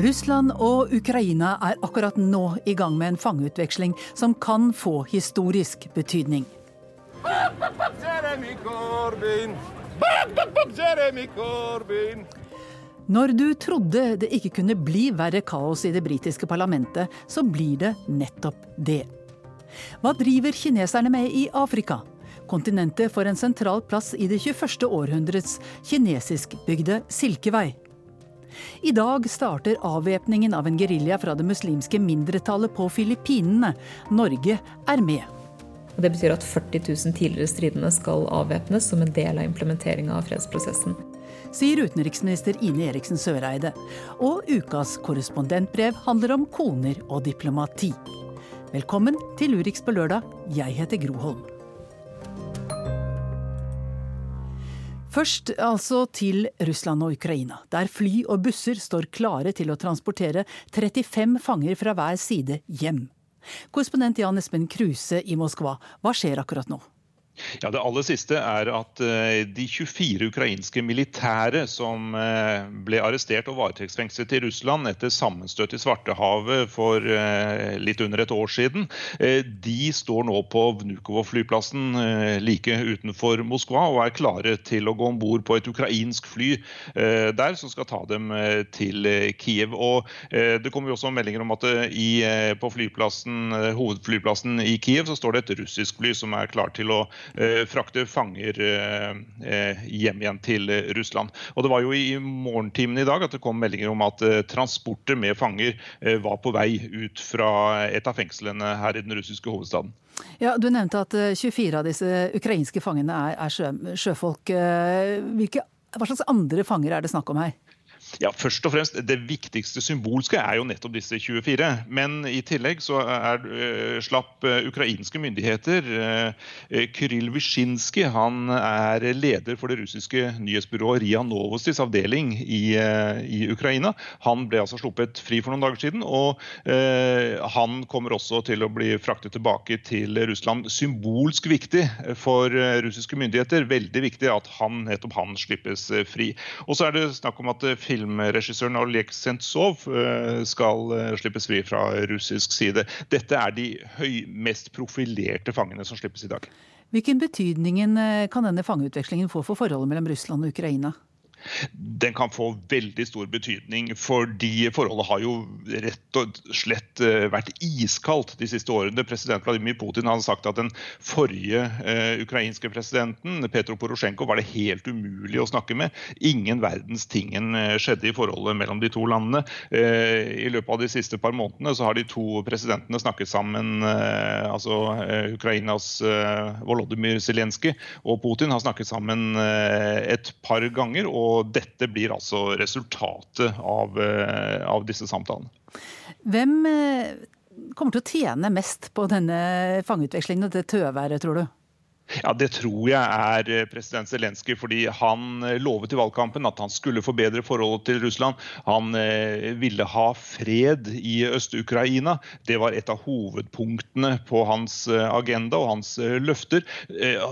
Russland og Ukraina er akkurat nå i gang med en fangeutveksling som kan få historisk betydning. Når du trodde det ikke kunne bli verre kaos i det britiske parlamentet, så blir det nettopp det. Hva driver kineserne med i Afrika? Kontinentet får en sentral plass i det 21. århundrets kinesiskbygde Silkevei. I dag starter avvæpningen av en gerilja fra det muslimske mindretallet på Filippinene. Norge er med. Det betyr at 40 000 tidligere stridende skal avvæpnes som en del av implementeringa av fredsprosessen. Sier utenriksminister Ine Eriksen Søreide. Og ukas korrespondentbrev handler om koner og diplomati. Velkommen til Urix på lørdag. Jeg heter Gro Holm. Først altså til Russland og Ukraina, der fly og busser står klare til å transportere 35 fanger fra hver side hjem. Korrespondent Jan Espen Kruse i Moskva, hva skjer akkurat nå? Ja, Det aller siste er at eh, de 24 ukrainske militære som eh, ble arrestert og varetektsfengslet i Russland etter sammenstøt i Svartehavet for eh, litt under et år siden, de står nå på Vnukovo-flyplassen like utenfor Moskva og er klare til å gå om bord på et ukrainsk fly der som skal ta dem til Kiev. Og Det kommer jo også meldinger om at i, på hovedflyplassen i Kiev så står det et russisk fly som er klar til å frakte fanger eh, eh, hjem igjen til Russland. Og Det var jo i morgentimene i dag at det kom meldinger om at transporter med fanger var på vei ut fra et av fengslene her i den russiske hovedstaden. Ja, Du nevnte at 24 av disse ukrainske fangene er, sjø, sjøfolk. Hvilke, hva slags andre fanger er det snakk om her? Ja, først og fremst, Det viktigste symbolske er jo nettopp disse 24. Men i tillegg så er, uh, slapp uh, ukrainske myndigheter uh, Kryl Wyszynski, han er leder for det russiske nyhetsbyrået Ria Novostis avdeling i, i, Ukraina. Han ble altså sluppet fri for noen dager siden, og han kommer også til å bli fraktet tilbake til Russland. Symbolsk viktig for russiske myndigheter. Veldig viktig at han, nettopp han slippes fri. Og så er det snakk om at film filmregissøren Oleg Sentsov eh, skal eh, slippes fri fra russisk side. Dette er de høy, mest profilerte fangene som slippes i dag. Hvilken betydning eh, kan denne fangeutvekslingen få for forholdet mellom Russland og Ukraina? Den kan få veldig stor betydning. Fordi forholdet har jo rett og slett eh, vært iskaldt de siste årene. President Vladimir Putin har sagt at den forrige uh, ukrainske presidenten, Petro Porosjenko, var det helt umulig å snakke med. Ingen verdens tingen eh, skjedde i forholdet mellom de to landene. I løpet av de siste par månedene så har de to presidentene snakket sammen. Altså Ukrainas Volodymyr Zelenskyj og Putin har snakket sammen et par ganger. og og dette blir altså resultatet av, eh, av disse samtalene. Hvem eh, kommer til å tjene mest på denne fangeutvekslingen og det tøværet, tror du? Ja, Det tror jeg er eh, president Zelenskyj, fordi han eh, lovet i valgkampen at han skulle forbedre forholdet til Russland. Han eh, ville ha fred i Øst-Ukraina. Det var et av hovedpunktene på hans agenda og hans løfter.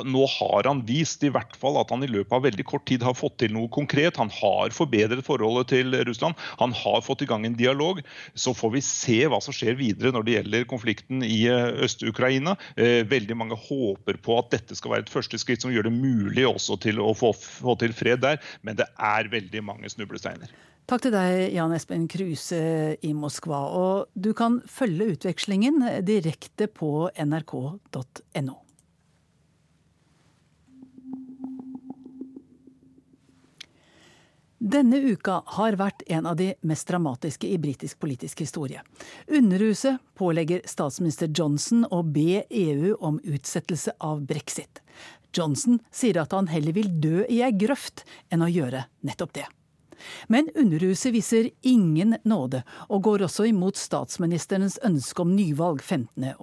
Nå har han vist i hvert fall at han i løpet av veldig kort tid har fått til noe konkret. Han har forbedret forholdet til Russland. Han har fått i gang en dialog. Så får vi se hva som skjer videre når det gjelder konflikten i Øst-Ukraina. Veldig mange håper på at dette dette skal være et første skritt som gjør det mulig også til å få, få til fred der. Men det er veldig mange snublesteiner. Takk til deg, Jan Espen Kruse i Moskva. Og du kan følge utvekslingen direkte på nrk.no. Denne uka har vært en av de mest dramatiske i britisk politisk historie. Underhuset pålegger statsminister Johnson å be EU om utsettelse av brexit. Johnson sier at han heller vil dø i ei grøft enn å gjøre nettopp det. Men Underhuset viser ingen nåde, og går også imot statsministerens ønske om nyvalg 15.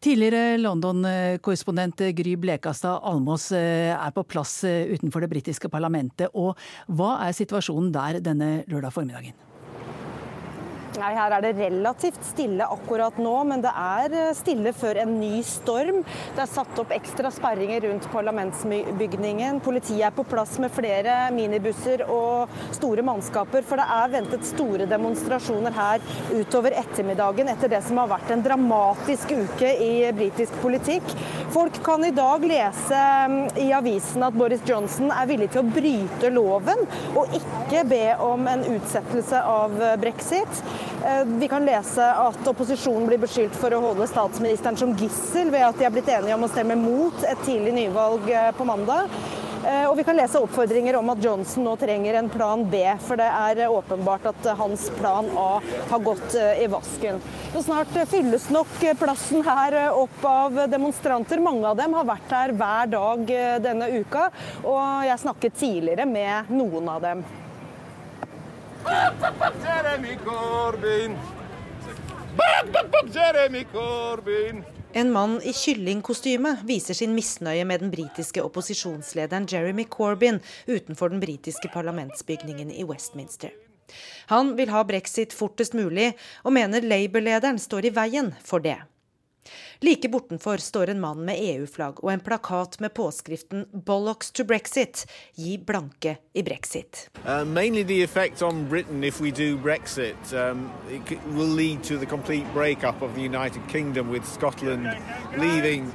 Tidligere London-korrespondent Gry Blekastad Almås eh, er på plass eh, utenfor det britiske parlamentet. Og hva er situasjonen der denne lørdag formiddagen? Nei, Her er det relativt stille akkurat nå, men det er eh, stille før en ny storm. Det er satt opp ekstra sperringer rundt parlamentsbygningen. Politiet er på plass med flere minibusser og store mannskaper, for det er ventet store demonstrasjoner her utover ettermiddagen etter det som har vært en dramatisk uke i britisk politikk. Folk kan i dag lese mm, i avisen at Boris Johnson er villig til å bryte loven og ikke be om en utsettelse av brexit. Eh, vi kan lese at opposisjonen blir beskyldt for å holde statsministeren som gissel ved at de er blitt enige om å stemme mot et tidlig nyvalg eh, på mandag. Eh, og vi kan lese oppfordringer om at Johnson nå trenger en plan B, for det er åpenbart at hans plan A har gått i vasken. Så snart fylles nok plassen her opp av demonstranter. Mange av dem har vært her hver dag denne uka, og jeg snakket tidligere med noen av dem. Jeremy Corbyn! Jeremy Corbyn! En mann i kyllingkostyme viser sin misnøye med den britiske opposisjonslederen Jeremy Corbyn utenfor den britiske parlamentsbygningen i Westminster. Han vil ha brexit fortest mulig, og mener Labour-lederen står i veien for det. Like bortenfor står en mann med EU-flagg og en plakat med påskriften 'Bollocks to Brexit'. Gi blanke i brexit. Uh, Britain Brexit um, will lead to the complete breakup of the United Kingdom with Scotland leaving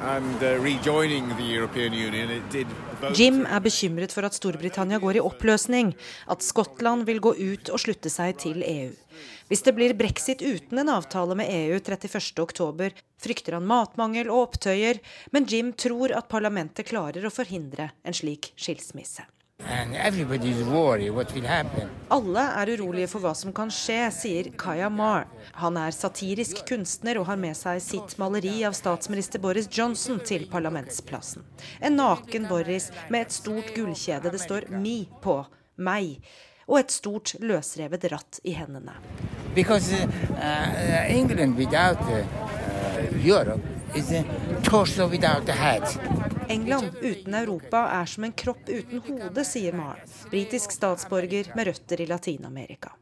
and uh, rejoining the European Union. It did Jim er bekymret for at Storbritannia går i oppløsning, at Skottland vil gå ut og slutte seg til EU. Hvis det blir brexit uten en avtale med EU 31.10, frykter han matmangel og opptøyer, men Jim tror at parlamentet klarer å forhindre en slik skilsmisse. Alle er urolige for hva som kan skje, sier Kaya Marr. Han er satirisk kunstner og har med seg sitt maleri av statsminister Boris Johnson til parlamentsplassen. En naken Boris med et stort gullkjede det står 'Me' på, meg, og et stort løsrevet ratt i hendene. Because, uh, England without, uh, Europe is a torso without a head. England uten Europa er som en kropp uten hode, sier Mar, britisk statsborger med røtter i Latin-Amerika.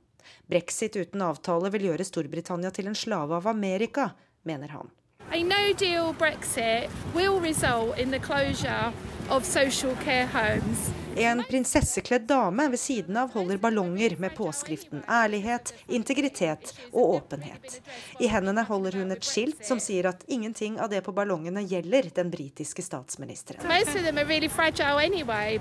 Brexit uten avtale vil gjøre Storbritannia til en slave av Amerika, mener han. A no deal Brexit will result in the closure of social care homes en prinsessekledd dame ved siden av holder ballonger med påskriften 'ærlighet, integritet og åpenhet'. I hendene holder hun et skilt som sier at ingenting av det på ballongene gjelder den britiske statsministeren. Anyway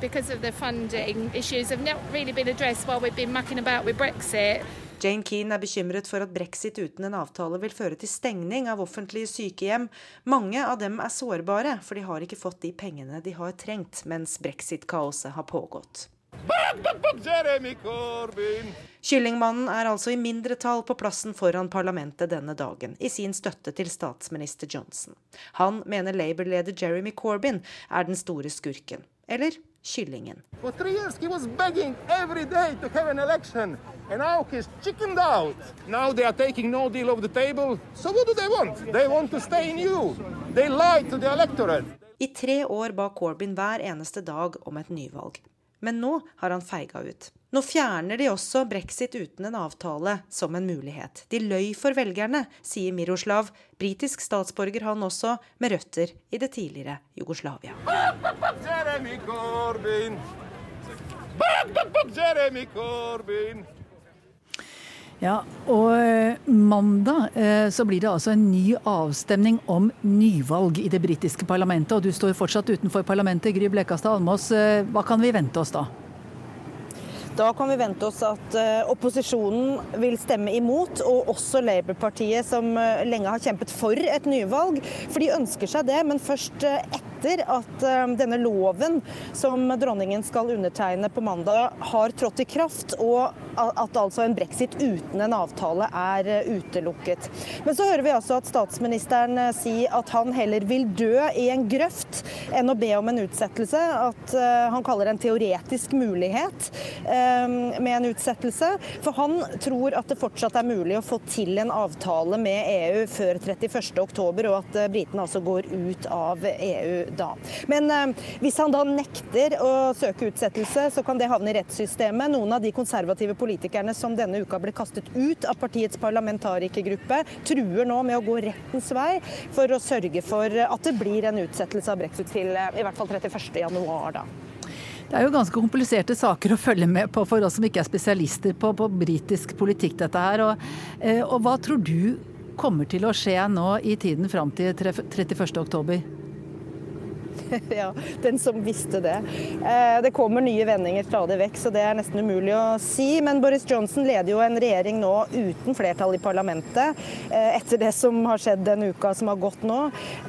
Jane Keane er bekymret for at brexit uten en avtale vil føre til stengning av offentlige sykehjem. Mange av dem er sårbare, for de har ikke fått de pengene de har trengt mens brexit-kaoset har pågått. Kyllingmannen er altså i mindretall på plassen foran parlamentet denne dagen, i sin støtte til statsminister Johnson. Han mener Labour-leder Jeremy Corbyn er den store skurken. Eller kyllingen. Now they are taking no deal off the table. So what do they want? They want to stay in you. They lied to the electorate. I tre år ba Corbyn hver eneste dag om et nyvalg. Men nå har han feiga ut. Nå fjerner de også brexit uten en avtale som en mulighet. De løy for velgerne, sier Miroslav, britisk statsborger han også, med røtter i det tidligere Jugoslavia. Jeremy Corbyn! Jeremy Corbyn! Ja, og eh, mandag eh, så blir det altså en ny avstemning om nyvalg i det britiske parlamentet. Og du står fortsatt utenfor parlamentet, Gry Blekastad Almås. Eh, hva kan vi vente oss da? Da kan vi vente oss at opposisjonen vil stemme imot, og også Labour-partiet, som lenge har kjempet for et nyvalg. For de ønsker seg det, men først etter etter at eh, denne loven som dronningen skal undertegne på mandag, har trådt i kraft, og at altså en brexit uten en avtale er eh, utelukket. Men så hører vi altså at statsministeren eh, si at han heller vil dø i en grøft enn å be om en utsettelse. At han kaller det en teoretisk mulighet med en utsettelse. For han tror at det fortsatt er mulig å få til en avtale med EU før 31.10, og at britene altså går ut av EU da. Men hvis han da nekter å søke utsettelse, så kan det havne i rettssystemet. Noen av de konservative politikerne som denne uka ble kastet ut av partiets parlamentarikergruppe, truer nå med å gå rettens vei for å sørge for at det blir en utsettelse av brexit til i hvert fall 31.1. da. Det er jo ganske kompliserte saker å følge med på for oss som ikke er spesialister på, på britisk politikk, dette her. Og, eh, og, hva tror du kommer til å skje nå i tiden fram til 31.10? ja, den som visste det. Eh, det kommer nye vendinger stadig vekk, så det er nesten umulig å si. Men Boris Johnson leder jo en regjering nå uten flertall i parlamentet, eh, etter det som har skjedd den uka som har gått nå.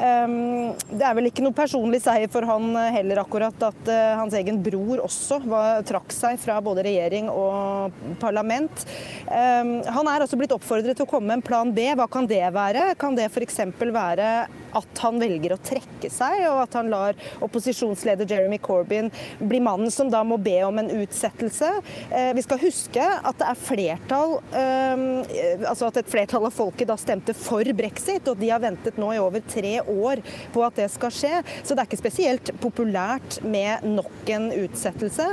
Ehm, det er vel ikke noe personlig seier for han heller, akkurat, at eh, hans egen bror også var, trakk seg fra både regjering og parlament. Ehm, han er altså blitt oppfordret til å komme med en plan B. Hva kan det være? Kan det f.eks. være at han velger å trekke seg, og at han lar opposisjonsleder Jeremy Corbyn bli mannen som da må be om en utsettelse. Eh, vi skal huske at det er flertall, eh, altså at et flertall av folket da stemte for brexit, og de har ventet nå i over tre år på at det skal skje. Så det er ikke spesielt populært med nok en utsettelse.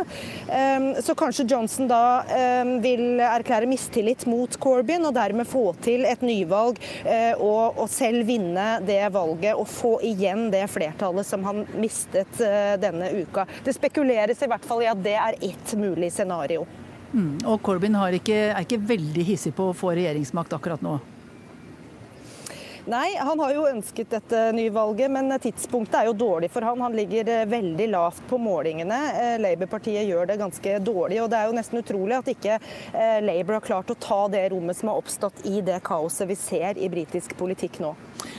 Eh, så kanskje Johnson da vil erklære mistillit mot Corbyn, og dermed få til et nyvalg og, og selv vinne det valget og få igjen det flertallet som han mistet eh, denne uka. Det spekuleres i hvert fall i at det er ett mulig scenario. Mm, og Corbyn ikke, er ikke veldig hissig på å få regjeringsmakt akkurat nå? Nei, han har jo ønsket dette nyvalget, men tidspunktet er jo dårlig for han. Han ligger eh, veldig lavt på målingene. Eh, Labour-partiet gjør det ganske dårlig, og det er jo nesten utrolig at ikke eh, Labour har klart å ta det rommet som har oppstått i det kaoset vi ser i britisk politikk nå.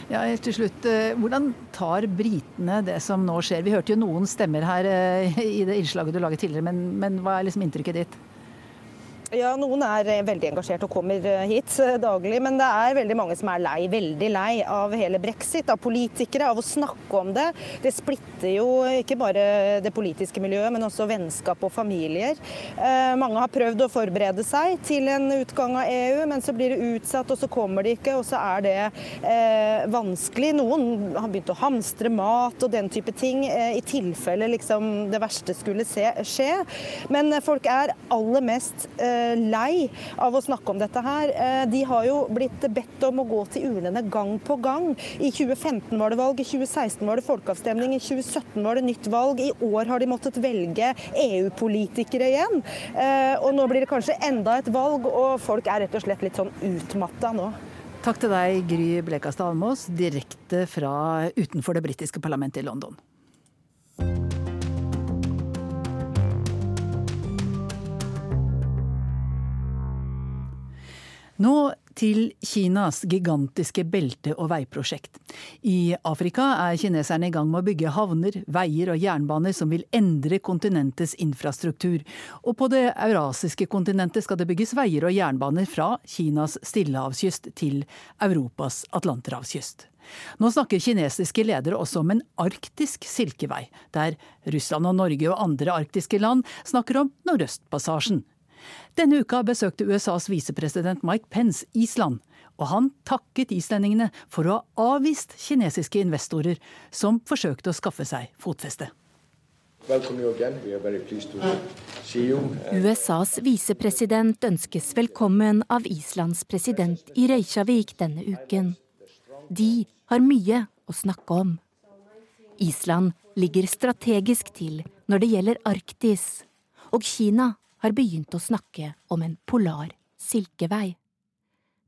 Ja, til slutt, Hvordan tar britene det som nå skjer? Vi hørte jo noen stemmer her i det innslaget du laget tidligere, men, men hva er liksom inntrykket ditt? Ja, Noen er eh, veldig engasjert og kommer eh, hit eh, daglig. Men det er veldig mange som er lei, veldig lei av hele brexit. Av politikere, av å snakke om det. Det splitter jo ikke bare det politiske miljøet, men også vennskap og familier. Mange har prøvd å forberede seg til en utgang av EU, men så blir det utsatt, og så kommer de ikke. Og så er det eh, vanskelig. Noen har begynt å hamstre mat og den type ting, eh, i tilfelle liksom, det verste skulle se, skje. Men folk er aller mest eh, lei av å snakke om dette her. Eh, de har jo blitt bedt om å gå til urnene gang på gang. I 2015 var det valg, i 2016 var det folkeavstemning, i 2017 var det nytt valg. I år har de måttet velge EU-politikere igjen. Eh, og nå blir det kanskje enda et valg, og folk er rett og slett litt sånn utmatta nå. Takk til deg, Gry Blekastad Almås, direkte fra utenfor det britiske parlamentet i London. Nå til Kinas gigantiske belte- og veiprosjekt. I Afrika er kineserne i gang med å bygge havner, veier og jernbaner som vil endre kontinentets infrastruktur. Og på det eurasiske kontinentet skal det bygges veier og jernbaner fra Kinas stillehavskyst til Europas atlanterhavskyst. Nå snakker kinesiske ledere også om en arktisk silkevei, der Russland og Norge og andre arktiske land snakker om Nordøstpassasjen, denne uka besøkte USAs visepresident Mike Pence Island, og han takket islendingene for å ha avvist kinesiske investorer som forsøkte å skaffe seg fotfeste. USAs visepresident ønskes velkommen av Islands president i Reykjavik denne uken. De har mye å snakke om. Island ligger strategisk til når det gjelder Arktis, og Kina har begynt å snakke om en polar silkevei.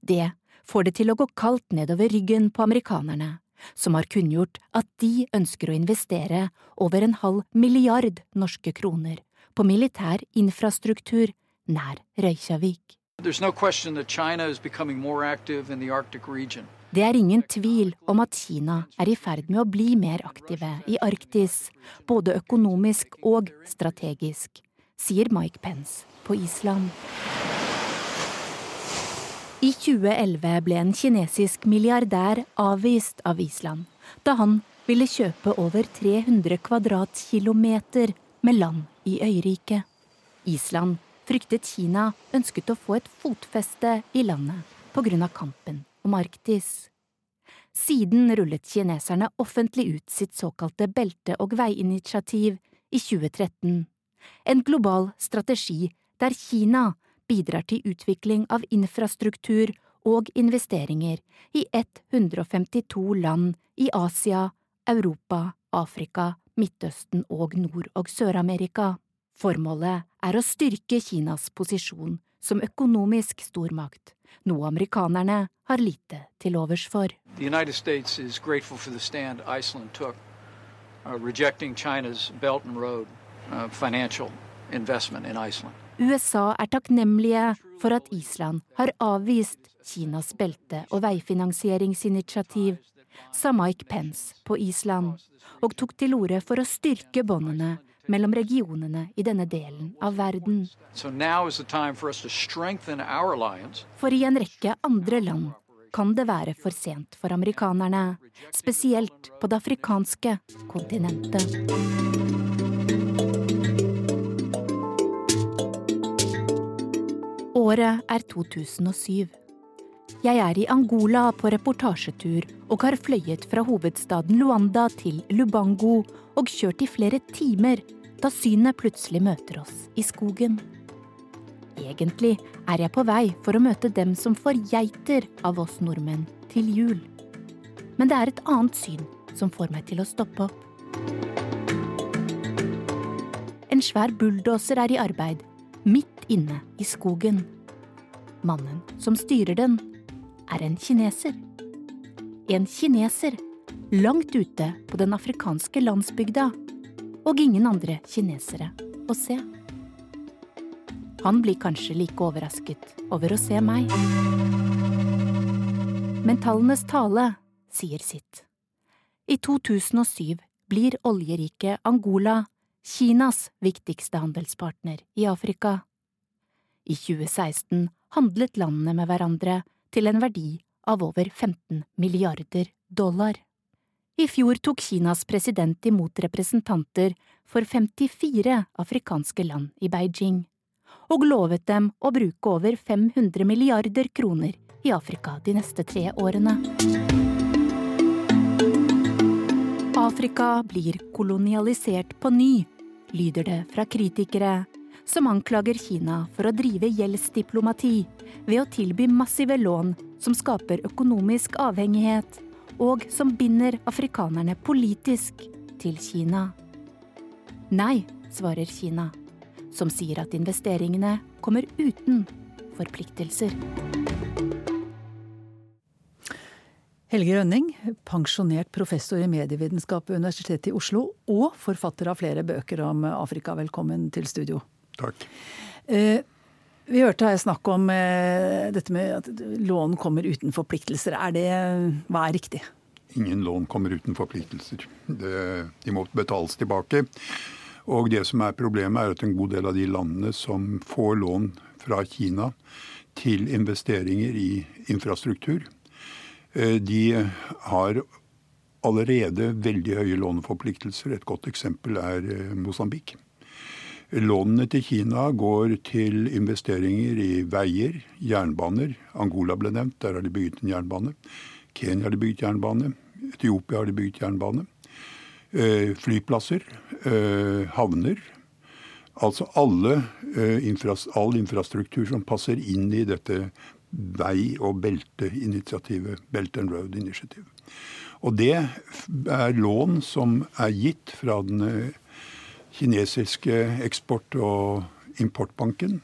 Det får det til å gå kaldt nedover ryggen på amerikanerne, som har kunngjort at de ønsker å investere over en halv milliard norske kroner på militær infrastruktur nær Røykjavik. Det er ingen tvil om at Kina er i ferd med å bli mer aktive i Arktis, både økonomisk og strategisk sier Mike Pence på Island. I 2011 ble en kinesisk milliardær avvist av Island da han ville kjøpe over 300 kvadratkilometer med land i øyriket. Island fryktet Kina ønsket å få et fotfeste i landet pga. kampen om Arktis. Siden rullet kineserne offentlig ut sitt såkalte belte- og veiinitiativ i 2013, en global strategi der Kina bidrar til utvikling av infrastruktur og investeringer i 152 land i Asia, Europa, Afrika, Midtøsten og Nord- og Sør-Amerika. Formålet er å styrke Kinas posisjon som økonomisk stormakt, noe amerikanerne har lite til overs for. Took, uh, rejecting China's Belt and Road uh, financial investment in Iceland. USA er takknemlige for at Island har avvist Kinas belte- og veifinansieringsinitiativ, sa Mike Pence på Island, og tok til orde for å styrke båndene mellom regionene i denne delen av verden. For i en rekke andre land kan det være for sent for amerikanerne, spesielt på det afrikanske kontinentet. Året er 2007. Jeg er i Angola på reportasjetur og har fløyet fra hovedstaden Luanda til Lubango og kjørt i flere timer da synet plutselig møter oss i skogen. Egentlig er jeg på vei for å møte dem som får geiter av oss nordmenn til jul. Men det er et annet syn som får meg til å stoppe opp. En svær bulldoser er i arbeid, midt inne i skogen. Mannen som styrer den, er en kineser. En kineser langt ute på den afrikanske landsbygda, og ingen andre kinesere å se. Han blir kanskje like overrasket over å se meg. Men tallenes tale sier sitt. I 2007 blir oljerike Angola Kinas viktigste handelspartner i Afrika. I 2016 handlet landene med hverandre til en verdi av over 15 milliarder dollar. I fjor tok Kinas president imot representanter for 54 afrikanske land i Beijing, og lovet dem å bruke over 500 milliarder kroner i Afrika de neste tre årene. Afrika blir kolonialisert på ny, lyder det fra kritikere som anklager Kina for å drive gjeldsdiplomati ved å tilby massive lån som skaper økonomisk avhengighet, og som binder afrikanerne politisk til Kina. Nei, svarer Kina, som sier at investeringene kommer uten forpliktelser. Helge Rønning, pensjonert professor i medievitenskap ved Universitetet i Oslo og forfatter av flere bøker om Afrika. Velkommen til studio. Takk. Eh, vi hørte her snakk om eh, dette med at lån kommer uten forpliktelser. Er det, hva er riktig? Ingen lån kommer uten forpliktelser. Det, de må betales tilbake. Og det som er problemet, er at en god del av de landene som får lån fra Kina til investeringer i infrastruktur, eh, de har allerede veldig høye låneforpliktelser. Et godt eksempel er Mosambik. Lånene til Kina går til investeringer i veier, jernbaner. Angola ble nevnt, der har de bygget en jernbane. Kenya har de bygget jernbane. Etiopia har de bygget jernbane. Eh, flyplasser, eh, havner. Altså alle, eh, all infrastruktur som passer inn i dette vei- og belteinitiativet. Belt and Road Initiative. Og det er lån som er gitt fra den kinesiske eksport- og importbanken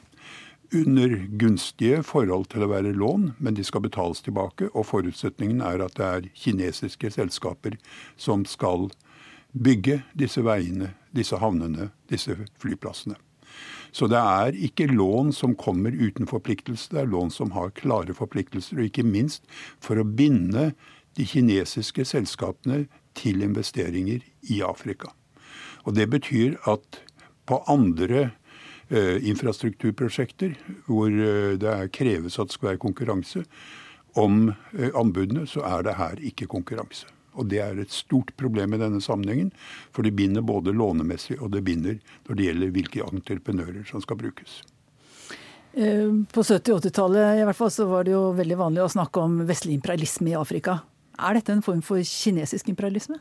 under gunstige forhold til å være lån, men de skal betales tilbake. Og forutsetningen er at det er kinesiske selskaper som skal bygge disse veiene, disse havnene, disse flyplassene. Så det er ikke lån som kommer uten forpliktelse, det er lån som har klare forpliktelser. Og ikke minst for å binde de kinesiske selskapene til investeringer i Afrika. Og Det betyr at på andre eh, infrastrukturprosjekter hvor eh, det kreves at det skal være konkurranse om eh, anbudene, så er det her ikke konkurranse. Og Det er et stort problem i denne sammenhengen, for det binder både lånemessig og det binder når det gjelder hvilke entreprenører som skal brukes. På 70- og 80-tallet i hvert fall så var det jo veldig vanlig å snakke om vestlig imperialisme i Afrika. Er dette en form for kinesisk imperialisme?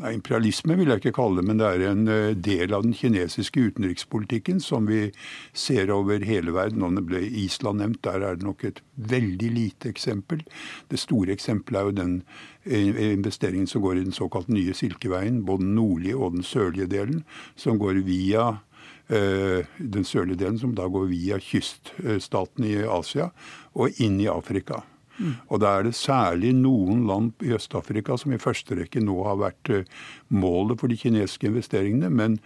Nei, Imperialisme vil jeg ikke kalle det, men det er en eh, del av den kinesiske utenrikspolitikken som vi ser over hele verden. Nå ble Island nevnt, der er det nok et veldig lite eksempel. Det store eksempelet er jo den eh, investeringen som går i den såkalt nye Silkeveien, både den nordlige og den sørlige delen, som går via eh, den sørlige delen, som da går via kyststatene i Asia og inn i Afrika. Og da er det særlig noen land i Øst-Afrika som i første rekke nå har vært eh, målet for de kinesiske investeringene. Men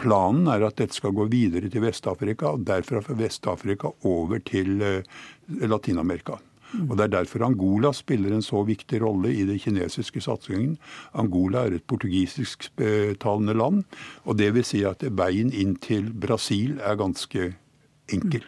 planen er at dette skal gå videre til Vest-Afrika, og derfra fra Vest-Afrika over til eh, Latin-Amerika. Og Det er derfor Angola spiller en så viktig rolle i den kinesiske satsingen. Angola er et portugisisktalende land, og det vil si at veien inn til Brasil er ganske enkel.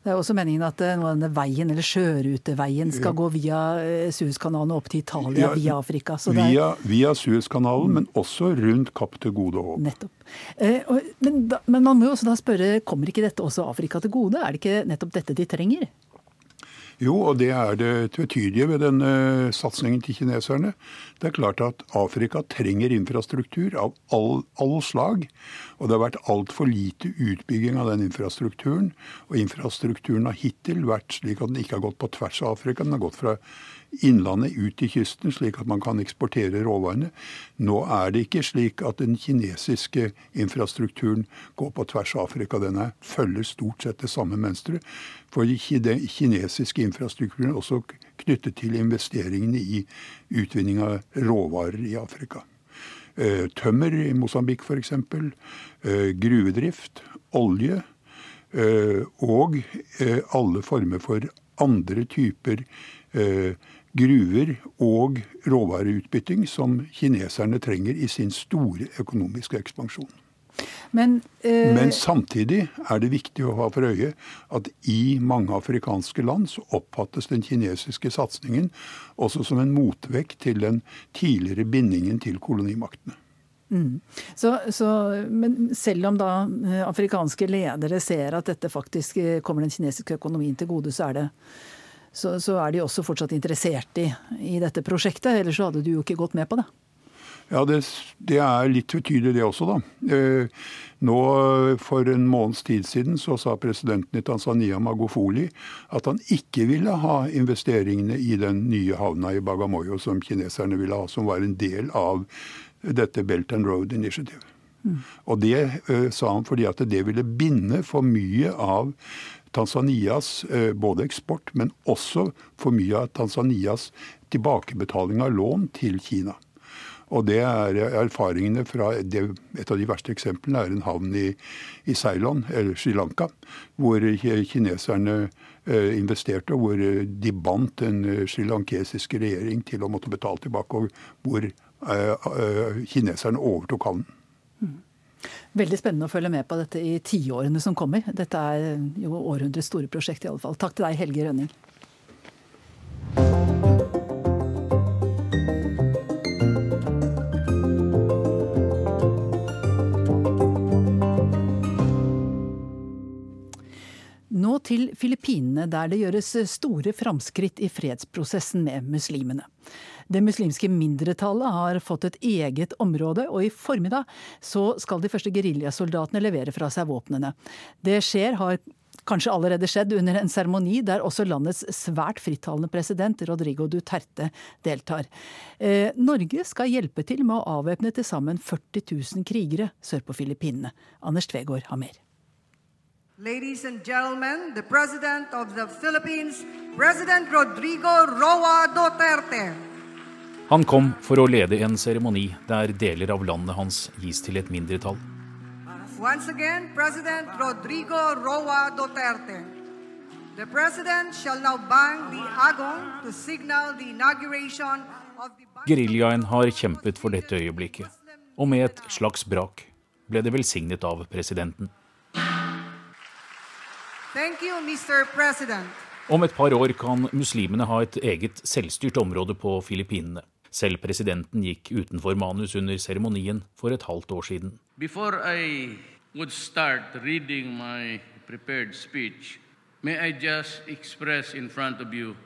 Det er også meningen at eh, noe av denne veien, eller sjøruteveien, skal ja. gå via eh, Suezkanalen og opp til Italia ja, via Afrika. via, via Suezkanalen, mm. men også rundt Kapp til gode håp. Nettopp. Eh, og, men, da, men, man må jo også da spørre, kommer ikke dette også Afrika til gode? Er det ikke nettopp dette de trenger? Jo, og det er det tvetydige ved denne satsingen til kineserne. Det er klart at Afrika trenger infrastruktur av all, all slag. Og det har vært altfor lite utbygging av den infrastrukturen. Og infrastrukturen har hittil vært slik at den ikke har gått på tvers av Afrika. Den har gått fra innlandet ut til kysten, slik at man kan eksportere råvarene. Nå er det ikke slik at den kinesiske infrastrukturen går på tvers av Afrika. Den er, følger stort sett det samme mønsteret. For den kinesiske infrastrukturen er også knyttet til investeringene i utvinning av råvarer i Afrika. Eh, tømmer i Mosambik f.eks. Eh, gruvedrift, olje eh, og alle former for andre typer gruver og råvareutbytting som kineserne trenger i sin store økonomiske ekspansjon. Men, eh... Men, samtidig er det viktig å ha for øye at i mange afrikanske land så oppfattes den kinesiske satsingen også som en motvekt til den tidligere bindingen til kolonimaktene. Mm. Så, så, men selv om da eh, afrikanske ledere ser at dette faktisk eh, kommer den kinesiske økonomien til gode, så er det så, så, er de også fortsatt interessert i, i dette prosjektet. Ellers så hadde du jo ikke gått med på det. Ja, det, det er litt utydelig det også, da. Eh, nå For en måneds tid siden så sa presidenten i Tanzania, Magofoli, at han ikke ville ha investeringene i den nye havna i Bagamoyo som kineserne ville ha, som var en del av dette Belt and Road Initiative. Mm. Og det uh, sa han fordi at det ville binde for mye av Tanzanias eh, både eksport, men også for mye av Tanzanias tilbakebetaling av lån til Kina. Og det er erfaringene fra det, Et av de verste eksemplene er en havn i, i Ceylon, eller Sri Lanka, hvor kineserne eh, investerte, og hvor de bandt den eh, srilankesiske regjering til å måtte betale tilbake, og hvor kineserne overtok havnen. Veldig spennende å følge med på dette i tiårene som kommer. Dette er jo århundrets store prosjekt i alle fall. Takk til deg, Helge Rønning. Nå til Filippinene, der det gjøres store framskritt i fredsprosessen med muslimene. Det muslimske mindretallet har fått et eget område, og i formiddag så skal de første geriljasoldatene levere fra seg våpnene. Det skjer, har kanskje allerede skjedd under en seremoni der også landets svært frittalende president Rodrigo Duterte deltar. Eh, Norge skal hjelpe til med å avvæpne til sammen 40 000 krigere sør på Filippinene. Anders Tvegård har mer. Ladies and gentlemen, the president of the Philippines, President Rodrigo Roa Duterte. Han kom for å lede en seremoni der deler av landet hans gis til et mindretall. Once again, President Rodrigo Roa Duterte. The president shall now bang the agong to signal the inauguration of the Geriljaen har kjempet for dette øyeblikket, og med et slags brak ble det velsignet av presidenten. Thank you, Mr. President. Om et par år kan muslimene ha et eget selvstyrt område på Filippinene. Selv presidenten gikk utenfor manus under seremonien for et halvt år siden. Speech, may I just express in front of you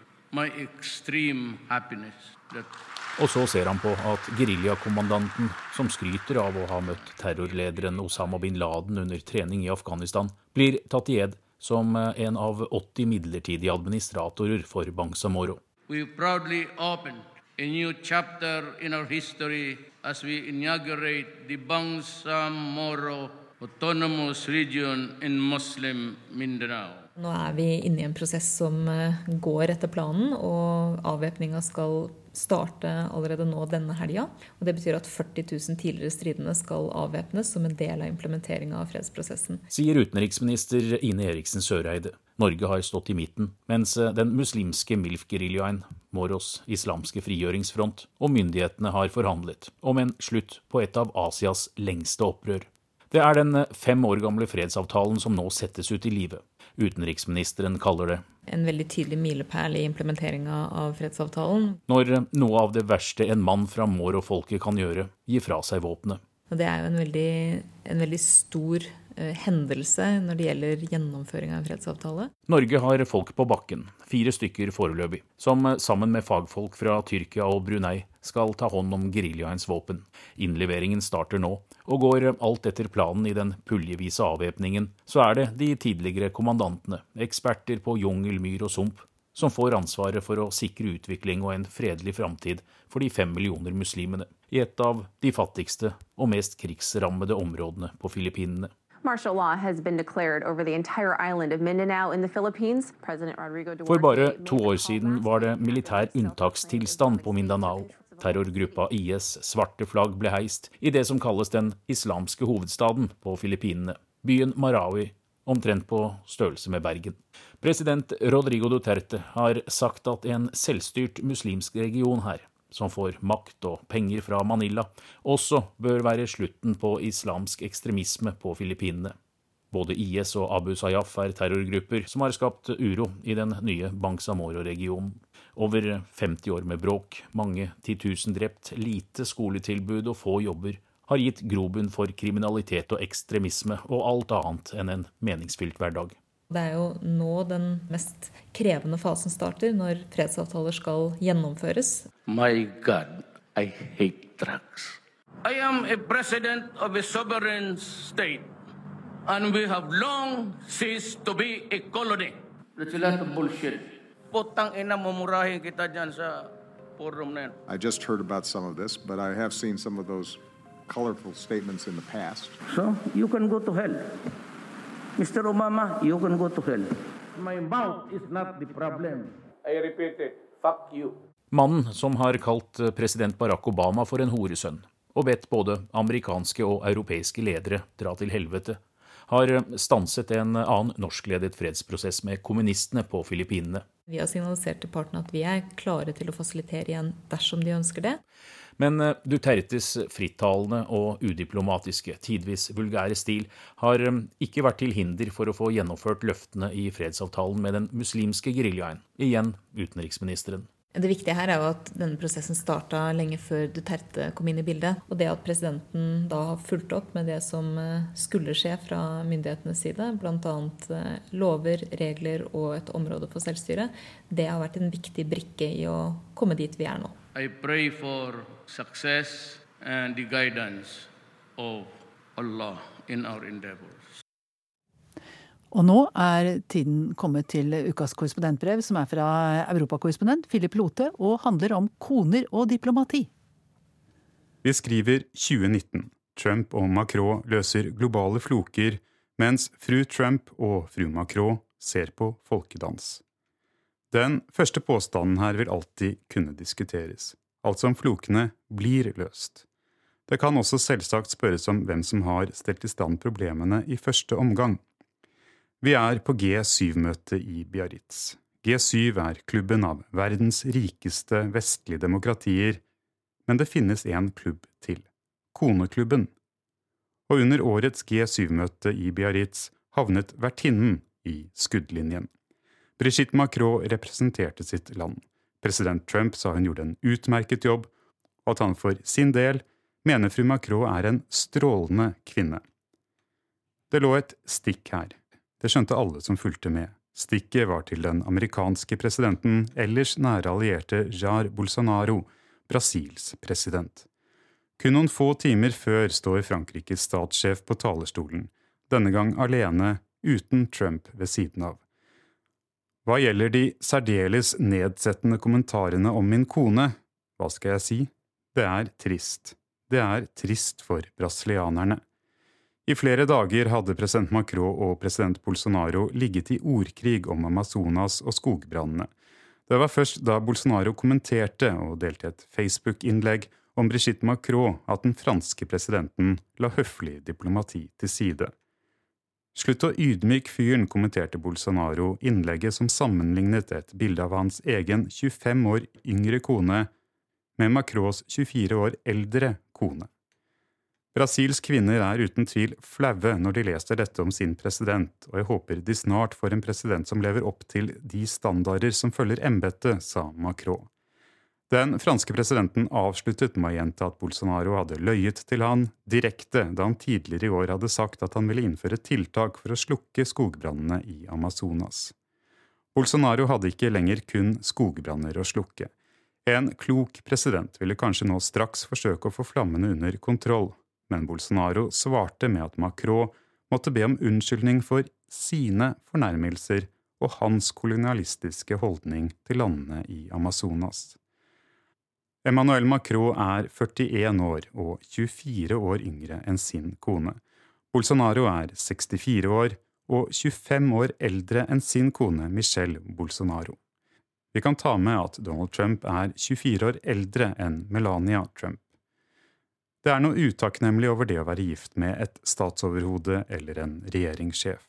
Og så ser han på at geriljakommandanten, som skryter av å ha møtt terrorlederen Osama bin Laden under trening i Afghanistan, blir tatt i ed som en av 80 midlertidige administratorer for Bangsamoro. We proudly opened a new chapter in our history as we inaugurate the Bangsamoro Autonomous Region in Muslim Mindanao. Nå er vi inne i en prosess som eh, går etter planen, og avvæpninga skal starte allerede nå denne helga. Og det betyr at 40 000 tidligere stridende skal avvæpnes som en del av implementeringa av fredsprosessen. Sier utenriksminister Ine Eriksen Søreide. Norge har stått i midten, mens eh, den muslimske MILF-geriljaen, Moros islamske frigjøringsfront, og myndighetene har forhandlet om en slutt på et av Asias lengste opprør. Det er den fem år gamle fredsavtalen som nå settes ut i livet. Utenriksministeren kaller det En veldig tydelig milepæl i implementeringa av fredsavtalen. Når noe av det verste en mann fra Moro-folket kan gjøre, gir fra seg våpenet. Det er jo en veldig, en veldig stor hendelse når det gjelder gjennomføring av en fredsavtale? Norge har folk på bakken, fire stykker foreløpig, som eh, sammen med fagfolk fra Tyrkia og Brunei skal ta hånd om geriljaens våpen. Innleveringen starter nå, og går alt etter planen i den puljevise avvæpningen, så er det de tidligere kommandantene, eksperter på jungel, myr og sump, som får ansvaret for å sikre utvikling og en fredelig framtid for de fem millioner muslimene i et av de fattigste og mest krigsrammede områdene på Filippinene. Martial law has been declared over the entire island of Mindanao in the Philippines. President Rodrigo Duarte For bare to år siden var det militær unntakstilstand på Mindanao. Terrorgruppa IS' svarte flagg ble heist i det som kalles den islamske hovedstaden på Filippinene, byen Marawi, omtrent på størrelse med Bergen. President Rodrigo Duterte har sagt at en selvstyrt muslimsk region her som får makt og penger fra Manila, også bør være slutten på islamsk ekstremisme på Filippinene. Både IS og Abu Sayyaf er terrorgrupper som har skapt uro i den nye Bangsamoro-regionen. Over 50 år med bråk, mange 10 000 drept, lite skoletilbud og få jobber har gitt grobunn for kriminalitet og ekstremisme og alt annet enn en meningsfylt hverdag. Det er jo nå den mest krevende fasen starter, når fredsavtaler skal gjennomføres. My God, I hate drugs. I am a president of a sovereign state, and we have long ceased to be a colony. That's a lot of bullshit. Putang ina, mumurahin kita dyan sa forum na yan. I just heard about some of this, but I have seen some of those colorful statements in the past. So, you can go to hell. Mr. Obama, you can go to hell. My mouth is not the problem. I repeat it. Fuck you. Mannen som har kalt president Barack Obama for en horesønn, og bedt både amerikanske og europeiske ledere dra til helvete, har stanset en annen norskledet fredsprosess med kommunistene på Filippinene. Vi har signalisert til partene at vi er klare til å fasilitere igjen dersom de ønsker det. Men eh, Dutertes frittalende og udiplomatiske, tidvis vulgære stil har eh, ikke vært til hinder for å få gjennomført løftene i fredsavtalen med den muslimske geriljaen. Igjen utenriksministeren. Det viktige her er jo at denne prosessen starta lenge før Duterte kom inn i bildet. Og det at presidenten da har fulgt opp med det som eh, skulle skje fra myndighetenes side, bl.a. lover, regler og et område for selvstyre, det har vært en viktig brikke i å komme dit vi er nå. I pray for success and the guidance Allah in our endeavors. Og nå er tiden kommet til ukas korrespondentbrev, som er fra europakorrespondent Philip Lote og handler om koner og diplomati. Vi skriver 2019. Trump og Macron løser globale floker, mens fru Trump og fru Macron ser på folkedans. Den første påstanden her vil alltid kunne diskuteres, altså om flokene blir løst. Det kan også selvsagt spørres om hvem som har stelt i stand problemene i første omgang. Vi er på G7-møte i Biarritz. G7 er klubben av verdens rikeste vestlige demokratier, men det finnes en klubb til, Koneklubben. Og under årets G7-møte i Biarritz havnet vertinnen i skuddlinjen. Brigitte Macron representerte sitt land. President Trump sa hun gjorde en utmerket jobb, og at han for sin del mener fru Macron er en strålende kvinne. Det lå et stikk her. Det skjønte alle som fulgte med. Stikket var til den amerikanske presidenten, ellers nære allierte Jar Bolsonaro, Brasils president. Kun noen få timer før står Frankrikes statssjef på talerstolen, denne gang alene, uten Trump ved siden av. Hva gjelder de særdeles nedsettende kommentarene om min kone, hva skal jeg si, det er trist. Det er trist for brasilianerne. I flere dager hadde president Macron og president Bolsonaro ligget i ordkrig om Amazonas og skogbrannene. Det var først da Bolsonaro kommenterte og delte et Facebook-innlegg om Brigitte Macron at den franske presidenten la høflig diplomati til side. Slutt å ydmyk fyren, kommenterte Bolsonaro innlegget som sammenlignet et bilde av hans egen 25 år yngre kone med Macrons 24 år eldre kone. Brasils kvinner er uten tvil flaue når de leser dette om sin president, og jeg håper de snart får en president som lever opp til de standarder som følger embetet, sa Macron. Den franske presidenten avsluttet med å gjenta at Bolsonaro hadde løyet til han direkte da han tidligere i år hadde sagt at han ville innføre tiltak for å slukke skogbrannene i Amazonas. Bolsonaro hadde ikke lenger kun skogbranner å slukke. En klok president ville kanskje nå straks forsøke å få flammene under kontroll, men Bolsonaro svarte med at Macron måtte be om unnskyldning for sine fornærmelser og hans kolonialistiske holdning til landene i Amazonas. Emmanuel Macron er 41 år og 24 år yngre enn sin kone. Bolsonaro er 64 år og 25 år eldre enn sin kone Michelle Bolsonaro. Vi kan ta med at Donald Trump er 24 år eldre enn Melania Trump. Det er noe utakknemlig over det å være gift med et statsoverhode eller en regjeringssjef.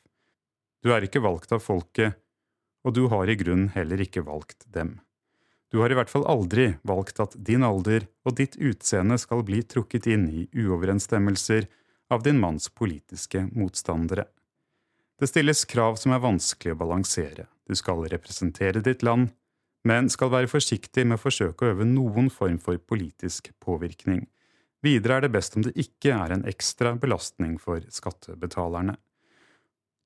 Du er ikke valgt av folket, og du har i grunnen heller ikke valgt dem. Du har i hvert fall aldri valgt at din alder og ditt utseende skal bli trukket inn i uoverensstemmelser av din manns politiske motstandere. Det stilles krav som er vanskelig å balansere. Du skal representere ditt land, men skal være forsiktig med å forsøke å øve noen form for politisk påvirkning. Videre er det best om det ikke er en ekstra belastning for skattebetalerne.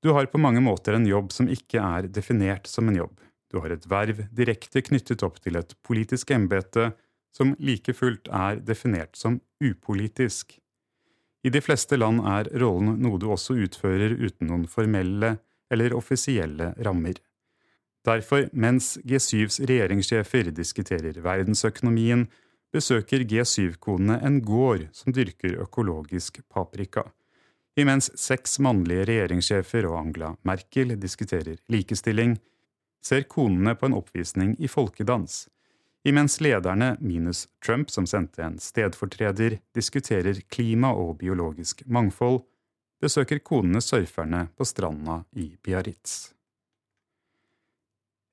Du har på mange måter en jobb som ikke er definert som en jobb. Du har et verv direkte knyttet opp til et politisk embete som like fullt er definert som upolitisk. I de fleste land er rollen noe du også utfører uten noen formelle eller offisielle rammer. Derfor, mens G7s regjeringssjefer diskuterer verdensøkonomien, besøker G7-konene en gård som dyrker økologisk paprika. Imens seks mannlige regjeringssjefer og Angela Merkel diskuterer likestilling, ser konene på en oppvisning i folkedans. Imens lederne, minus Trump som sendte en stedfortreder, diskuterer klima og biologisk mangfold, besøker konene surferne på stranda i Biarritz.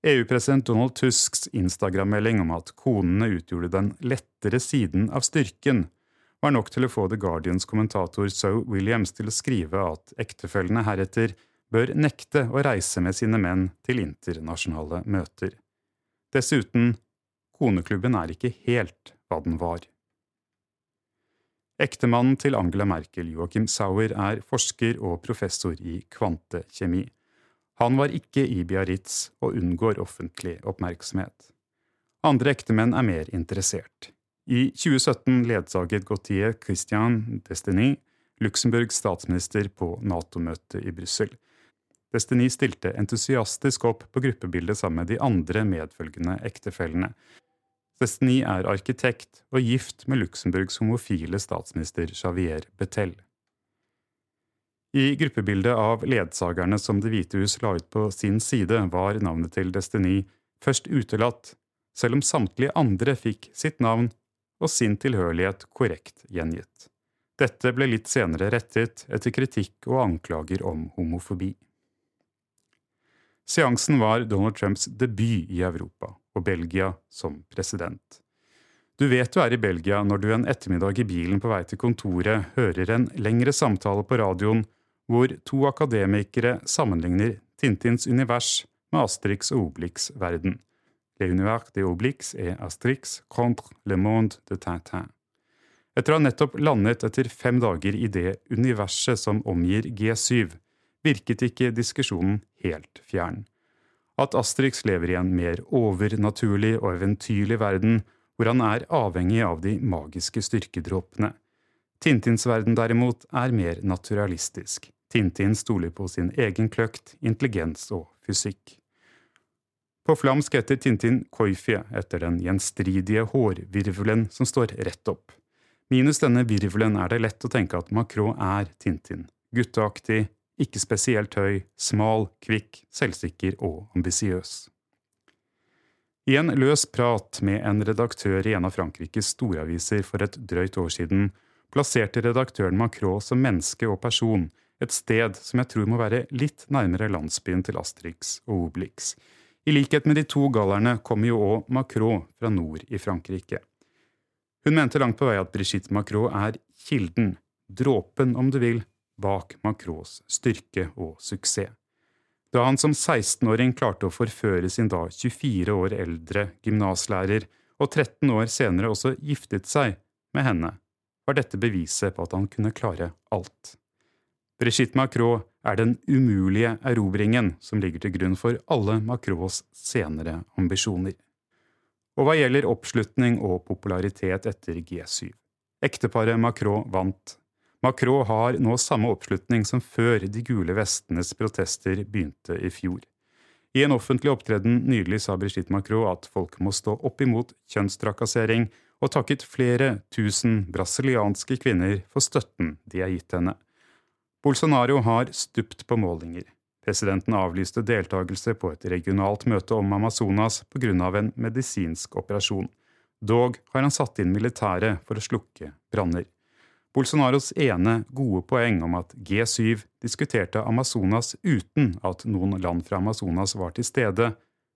EU-president Donald Tusks Instagram-melding om at konene utgjorde den lettere siden av styrken, var nok til å få The Guardians kommentator Zoe Williams til å skrive at ektefellene heretter bør nekte å reise med sine menn til internasjonale møter. Dessuten, koneklubben er ikke helt hva den var. Ektemannen til Angela Merkel, Joachim Sauer, er forsker og professor i kvantekjemi. Han var ikke i Biarritz og unngår offentlig oppmerksomhet. Andre ektemenn er mer interessert. I 2017 ledsaget Gautier Christian Destiny Luxemburgs statsminister på Nato-møtet i Brussel. Destiny stilte entusiastisk opp på gruppebildet sammen med de andre medfølgende ektefellene. Destiny er arkitekt og gift med Luxemburgs homofile statsminister Javier Bettel. I gruppebildet av ledsagerne som Det hvite hus la ut på sin side, var navnet til Destiny først utelatt, selv om samtlige andre fikk sitt navn og sin tilhørighet korrekt gjengitt. Dette ble litt senere rettet etter kritikk og anklager om homofobi. Seansen var Donald Trumps debut i Europa og Belgia som president. Du vet du er i Belgia når du en ettermiddag i bilen på vei til kontoret hører en lengre samtale på radioen hvor to akademikere sammenligner Tintins univers med Asterix og Obelix' verden. Le univers de Obelix et Asterix contre le monde de Tintin. Etter å ha nettopp landet etter fem dager i det universet som omgir G7, virket ikke diskusjonen helt fjern. at Asterix lever i en mer overnaturlig og eventyrlig verden, hvor han er avhengig av de magiske styrkedråpene. Tintins verden derimot er mer naturalistisk. Tintin stoler på sin egen kløkt, intelligens og fysikk. På flamsk heter Tintin Koifie etter den gjenstridige hårvirvelen som står rett opp. Minus denne virvelen er det lett å tenke at Macron er Tintin. Gutteaktig, ikke spesielt høy, smal, kvikk, selvsikker og ambisiøs. I en løs prat med en redaktør i en av Frankrikes storaviser for et drøyt år siden plasserte redaktøren Macron som menneske og person et sted som jeg tror må være litt nærmere landsbyen til Asterix og Obelix. I likhet med de to gallerne kommer jo òg Macron fra nord i Frankrike. Hun mente langt på vei at Brigitte Macron er kilden, dråpen om du vil, bak Macrons styrke og suksess. Da han som 16-åring klarte å forføre sin da 24 år eldre gymnaslærer, og 13 år senere også giftet seg med henne, var dette beviset på at han kunne klare alt. Brigitte Macron er den umulige erobringen som ligger til grunn for alle Macrons senere ambisjoner. Og hva gjelder oppslutning og popularitet etter G7? Ekteparet Macron vant Macron har nå samme oppslutning som før de gule vestenes protester begynte i fjor. I en offentlig opptreden nylig sa Brigitte Macron at folk må stå opp imot kjønnstrakassering, og takket flere tusen brasilianske kvinner for støtten de har gitt henne. Bolsonaro har stupt på målinger. Presidenten avlyste deltakelse på et regionalt møte om Amazonas pga. en medisinsk operasjon. Dog har han satt inn militæret for å slukke branner. Bolsonaros ene gode poeng om at G7 diskuterte Amazonas uten at noen land fra Amazonas var til stede,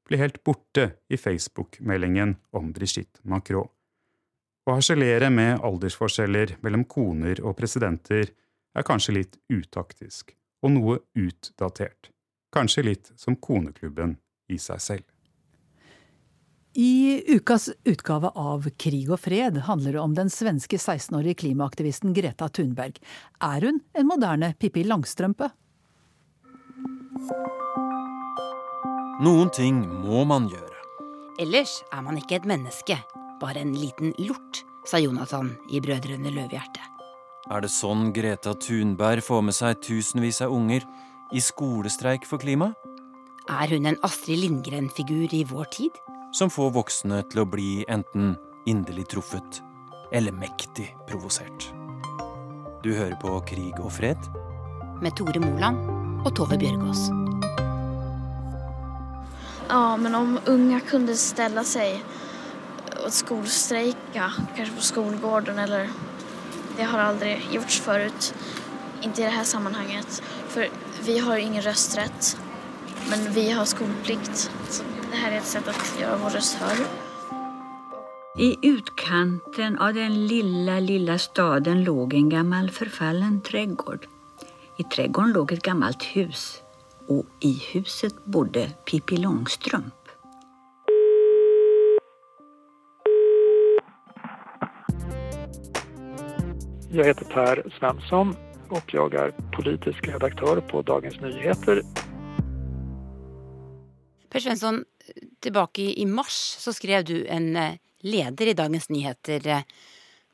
ble helt borte i Facebook-meldingen om Brigitte Macron. Å harselere med aldersforskjeller mellom koner og presidenter er kanskje litt utaktisk, og noe utdatert. Kanskje litt som koneklubben i seg selv. I ukas utgave av Krig og fred handler det om den svenske 16-årige klimaaktivisten Greta Thunberg. Er hun en moderne Pippi Langstrømpe? Noen ting må man gjøre. Ellers er man ikke et menneske, bare en liten lort, sa Jonathan i Brødrene Løvehjerte. Er det sånn Greta Thunberg får med seg tusenvis av unger i skolestreik for klima? Er hun en Astrid Lindgren-figur i vår tid? som får voksne til å bli enten inderlig truffet eller mektig provosert. Du hører på Krig og fred. Med Tore Moland og Tove Bjørgaas. Ja, men om unge kunne stelle seg og skolestreike, kanskje på skolegården eller Det har aldri gjorts forut. Ikke i dette sammenhenget. For vi har ingen røstrett, men vi har skoleplikt. Så det her er et sett å gjøre vår röst hörd. I utkanten av den lilla, lilla staden låg en gammel förfallen trädgård. I trädgården låg ett gammalt hus och i huset bodde Pippi Långstrump. Jag heter Per Svensson och jag är politisk redaktör på Dagens Nyheter. Per Svensson, tilbake i mars så skrev du en eh, leder i Dagens Nyheter eh,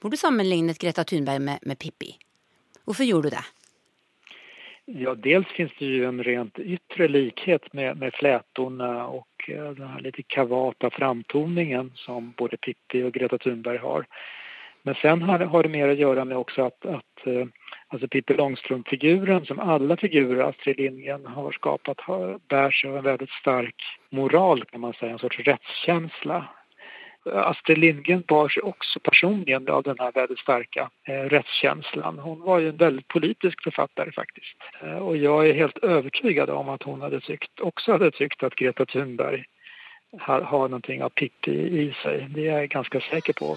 hvor du sammenlignet Greta Thunberg med, med Pippi. Hvorfor gjorde du det? Ja, dels finns det ju en rent yttre likhet med, med flätorna och eh, den här lite kavata framtoningen som både Pippi och Greta Thunberg har. Men sen har, har det mer att göra med också att, att Alltså Pippi Långstrump-figuren som alla figurer Astrid Lindgren har skapat har, bärs av en väldigt stark moral kan man säga, en sorts rättskänsla. Astrid Lindgren bar sig också personligen av den här väldigt starka eh, rättskänslan. Hon var ju en väldigt politisk författare faktiskt. Eh, och jag är helt övertygad om att hon hade tyckt, också hade tyckt att Greta Thunberg har, har någonting av Pippi i sig. Det är jag ganska säker på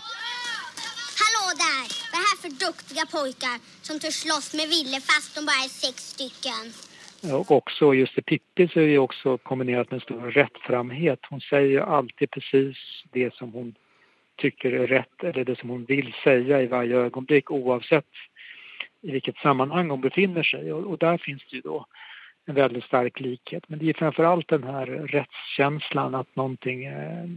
duktiga pojkar som törs slåss med Ville fast de bara är sex stycken. Och också just i Pippi så är det också kombinerat med en stor rättframhet. Hon säger alltid precis det som hon tycker är rätt eller det som hon vill säga i varje ögonblick oavsett i vilket sammanhang hon befinner sig. Och, och där finns det ju då en väldigt stark likhet. Men det är framförallt den här rättskänslan att någonting, eh,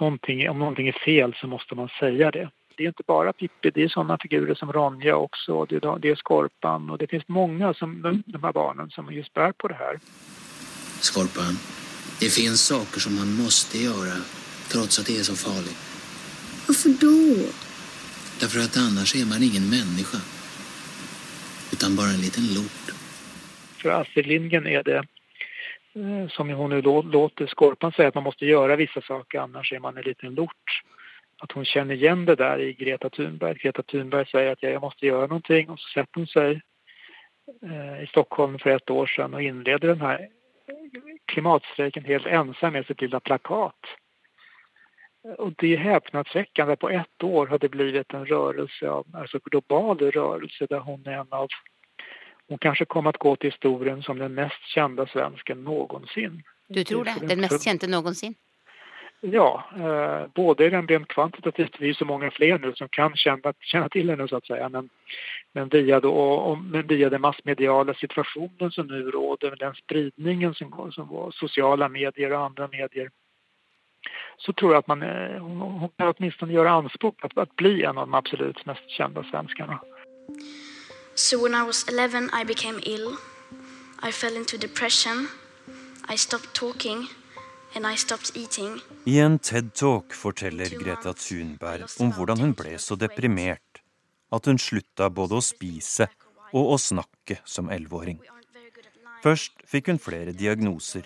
någonting, om någonting är fel så måste man säga det. Det är inte bara Pippi, det är sådana figurer som Ronja också, det är, det är Skorpan och det finns många som, de här barnen som just bär på det här. Skorpan, det finns saker som man måste göra trots att det är så farligt. Varför då? Därför att annars är man ingen människa. Utan bara en liten lort. För Astrid Lindgren är det, eh, som hon nu låter Skorpan säga, att man måste göra vissa saker annars är man en liten lort. Att hon känner igen det där i Greta Thunberg. Greta Thunberg säger att jag måste göra någonting och så sätter hon sig eh, i Stockholm för ett år sedan och inleder den här klimatstrejken helt ensam med sitt lilla plakat. Och det är häpnadsväckande. På ett år har det blivit en rörelse, av, alltså global rörelse där hon är en av... Hon kanske kommer att gå till historien som den mest kända svensken någonsin. Du tror det? Den mest kända någonsin? Ja, eh, både den rent kvantitativt, vi är så många fler nu som kan känna, känna till henne så att säga, men, men, via då, men via den massmediala situationen som nu råder, den spridningen som, som var sociala medier och andra medier, så tror jag att man, eh, hon, hon kan åtminstone göra anspråk på att, att bli en av de absolut mest kända svenskarna. So when I was 11 I became ill. I fell into depression. I stopped talking. I en TED-talk forteller Greta Thunberg om hvordan hun ble så deprimert at hun slutta både å spise og å snakke som elleveåring. Først fikk hun flere diagnoser.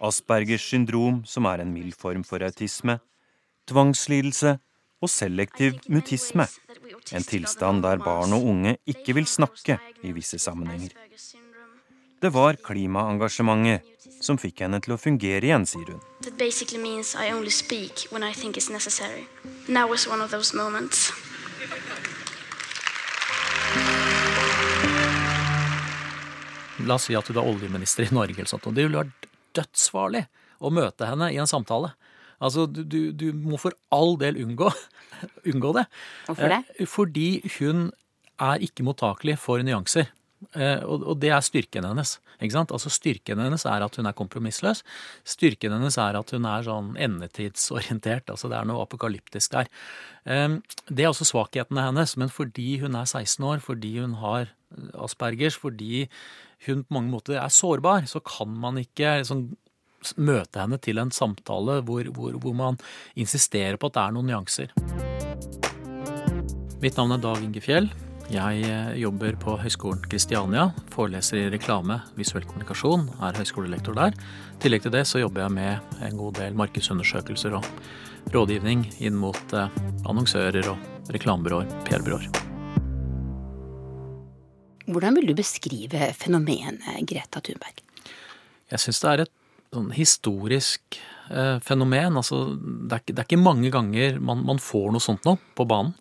Aspergers syndrom, som er en mild form for autisme, tvangslidelse og selektiv mutisme, en tilstand der barn og unge ikke vil snakke i visse sammenhenger. Det var klimaengasjementet som fikk henne til å fungere igjen, sier hun. La oss si at du er oljeminister i Norge, eller sånt, og det ville vært dødsfarlig å møte henne i en samtale. Altså, du, du, du må for all del unngå, unngå det. Hvorfor det? Eh, fordi hun er ikke mottakelig for nyanser. Eh, og det er styrken hennes. ikke sant? Altså Styrken hennes er at hun er kompromissløs. Styrken hennes er at hun er sånn endetidsorientert. altså Det er noe apokalyptisk der. Ehm, det er også svakhetene hennes. Men fordi hun er 16 år, fordi hun har aspergers, fordi hun på mange måter er sårbar, så kan man ikke liksom møte henne til en samtale hvor, hvor, hvor man insisterer på at det er noen nyanser. Mitt navn er Dag Inge Fjell. Jeg eh, jobber på Høgskolen Kristiania, foreleser i reklame, visuell kommunikasjon, er høyskolelektor der. I tillegg til det så jobber jeg med en god del markedsundersøkelser og rådgivning inn mot eh, annonsører og reklamebyråer, PR-byråer. Hvordan vil du beskrive fenomenet Greta Thunberg? Jeg syns det er et sånn historisk eh, fenomen. Altså, det, er, det, er, ikke mange ganger man, man får noe sånt nå på banen.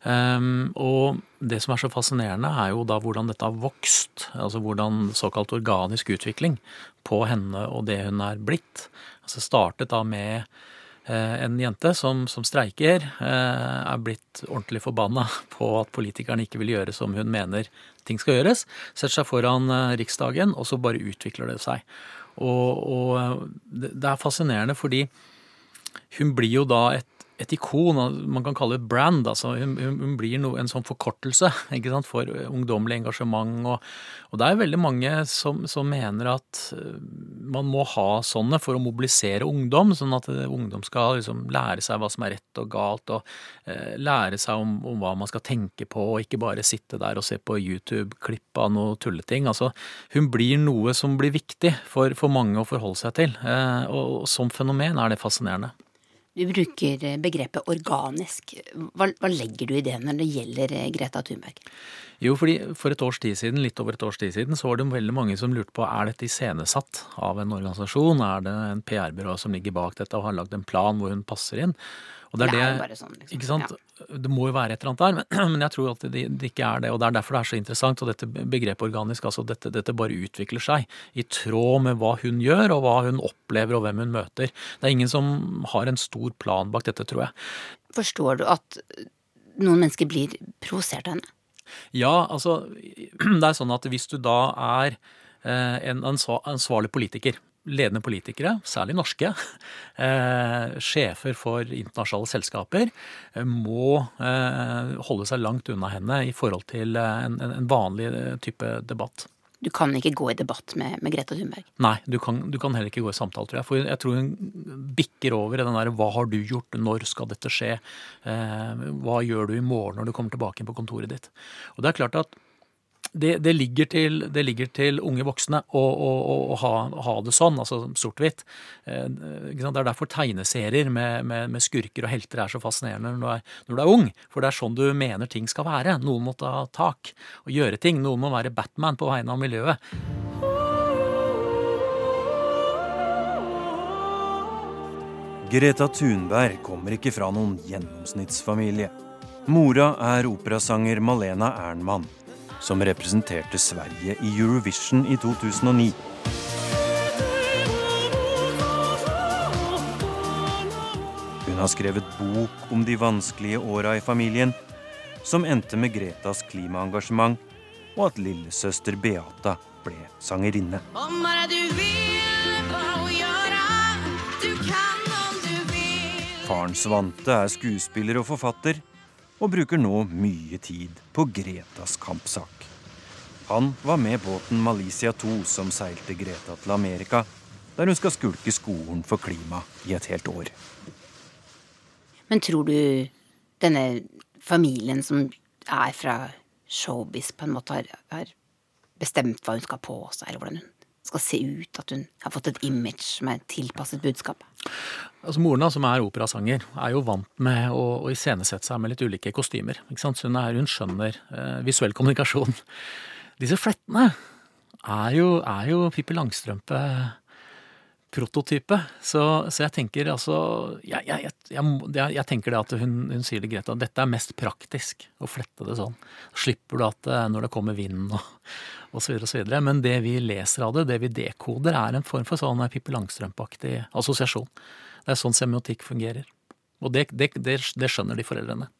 Um, og det som er så fascinerende, er jo da hvordan dette har vokst. Altså hvordan såkalt organisk utvikling på henne og det hun er blitt. Altså startet da med uh, en jente som, som streiker, uh, er blitt ordentlig forbanna på at politikerne ikke vil gjøre som hun mener ting skal gjøres. Setter seg foran uh, Riksdagen, og så bare utvikler det seg. Og, og det er fascinerende fordi hun blir jo da et et ikon, man kan kalle det brand. altså Hun, hun blir no, en sånn forkortelse ikke sant, for ungdommelig engasjement. Og, og, det er veldig mange som, som, mener at eh, man må ha sånne for å mobilisere ungdom, sånn at eh, ungdom skal liksom lære seg hva som er rett og galt, og eh, lære seg om, om, hva man skal tenke på, og ikke bare sitte der og se på YouTube-klipp av noe tulleting. altså Hun blir noe som blir viktig for, for mange å forholde seg til, eh, og som fenomen er det fascinerende. Du bruker eh, begrepet organisk. Hva, hva, legger du i det når det gjelder eh, Greta Thunberg? Jo, fordi For et års tid siden, litt over et års tid siden så var det veldig mange som lurte på er dette iscenesatt av en organisasjon. Er det en PR-byrå som ligger bak dette og har lagd en plan hvor hun passer inn? Og det er det, det, sånn, liksom. ikke sant? Ja. det må jo være et eller annet der, men, men jeg tror at det, det, ikke er det. Og det er derfor det er så interessant. Og dette begrepet organisk, altså dette, dette, bare utvikler seg i tråd med hva hun gjør, og hva hun opplever, og hvem hun møter. Det er ingen som har en stor plan bak dette, tror jeg. Forstår du at noen mennesker blir provosert av henne? Ja, altså det er sånn at hvis du da er en ansvarlig politiker ledende politikere, særlig norske, eh, sjefer for internasjonale selskaper, eh, må eh, holde seg langt unna henne i forhold til eh, en, en, vanlig eh, type debatt. Du kan ikke gå i debatt med, med Greta Thunberg? Nei, du kan, du kan, heller ikke gå i samtale, tror jeg. For jeg tror hun bikker over i den derre hva har du gjort, når skal dette skje, eh, hva gjør du i morgen når du kommer tilbake inn på kontoret ditt. Og det er klart at det, det, ligger til, det, ligger til, unge voksne å, å, å ha, ha, det sånn, altså sort-hvitt. Eh, det er derfor tegneserier med, med, med, skurker og helter er så fascinerende når du, er, når du, er, ung. For det er sånn du mener ting skal være. Noen må ta tak og gjøre ting. Noen må være Batman på vegne av miljøet. Greta Thunberg kommer ikke fra noen gjennomsnittsfamilie. Mora er operasanger Malena Ernmann som representerte Sverige i Eurovision i 2009. Hun har skrevet bok om de vanskelige åra i familien, som endte med Gretas klimaengasjement, og at lillesøster Beata ble sangerinne. Faren Svante er skuespiller og forfatter, og bruker nå mye tid på Gretas kampsak. Han var med båten Malicia 2 som seilte Greta til Amerika, der hun skal skulke skolen for klima i et helt år. Men tror du denne familien som er fra showbiz, på en måte har, har bestemt hva hun skal på seg, eller hvordan hun skal se ut, at hun har fått et image som er tilpasset budskapet? Altså Moren, som er operasanger, er jo vant med å, å iscenesette seg med litt ulike kostymer. Hun, er, hun skjønner eh, visuell kommunikasjon. Disse flettene er jo, er jo Pippi Langstrømpe prototype. Så, så, jeg tenker altså jeg, jeg, jeg, jeg, tenker det at hun, hun sier det greit, at dette er mest praktisk å flette det sånn. Slipper du at eh, når det kommer vind og, osv. osv. Men det vi leser av det, det vi dekoder, er en form for sånn Pippi Langstrømpe-aktig assosiasjon. Det er sånn semiotikk fungerer. Og det, det, det, det, skjønner de foreldrene.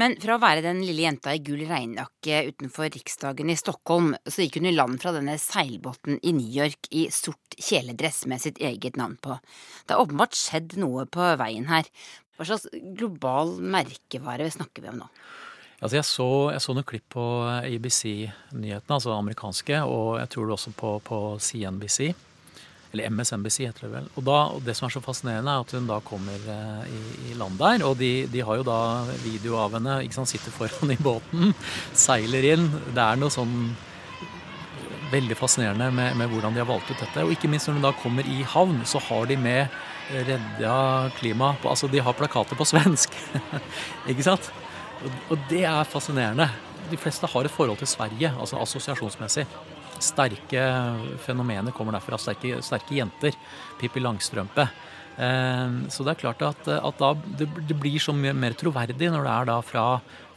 Men fra å være den lille jenta i gul regnjakke utenfor Riksdagen i Stockholm, så gikk hun i land fra denne seilbåten i New York i sort kjeledress med sitt eget navn på. Det har åpenbart skjedd noe på veien her. Hva slags global merkevare snakker vi om nå? Altså jeg, så, jeg så noen klipp på ABC-nyhetene, altså amerikanske, og jeg tror det også på, på CNBC. Eller MSNBC heter det vel. Og, da, og, det som er så fascinerende, er at hun da kommer eh, i, i land der. Og de, de, har jo da video av henne. ikke sant, Sitter foran i båten, seiler inn. Det er noe sånn veldig fascinerende med, med, hvordan de har valgt ut dette. Og ikke minst når hun da kommer i havn, så har de med redda klima Altså, de har plakater på svensk. ikke sant? Og, det er fascinerende. De fleste har et forhold til Sverige, altså assosiasjonsmessig. Sterke fenomener kommer derfra. Sterke, sterke jenter. Pippi Langstrømpe. Eh, så det er klart at, at da, det, blir så mye mer troverdig når det er da fra,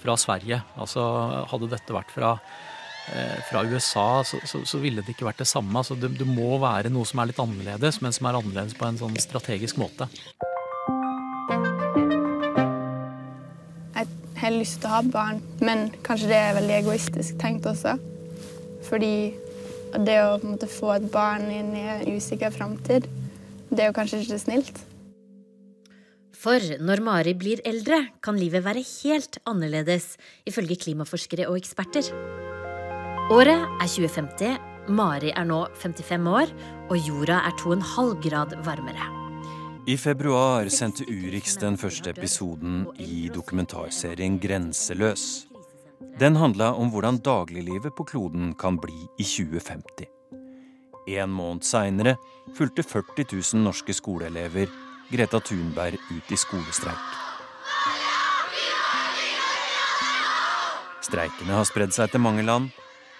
fra Sverige. Altså hadde dette vært fra, eh, fra USA, så, så, så, ville det ikke vært det samme. Altså, det, det, må være noe som er litt annerledes, men som er annerledes på en sånn strategisk måte. Har lyst til å ha barn, men kanskje det er veldig egoistisk tenkt også. Fordi det å måte, få et barn inn i en usikker framtid, det er jo kanskje ikke snilt. For når Mari blir eldre, kan livet være helt annerledes, ifølge klimaforskere og eksperter. Året er 2050, Mari er nå 55 år, og jorda er 2,5 grad varmere. I februar sendte Urix den første episoden i dokumentarserien Grenseløs. Den handla om hvordan dagliglivet på kloden kan bli i 2050. En måned seinere fulgte 40 000 norske skoleelever Greta Thunberg ut i skolestreik. Streikene har spredd seg til mange land,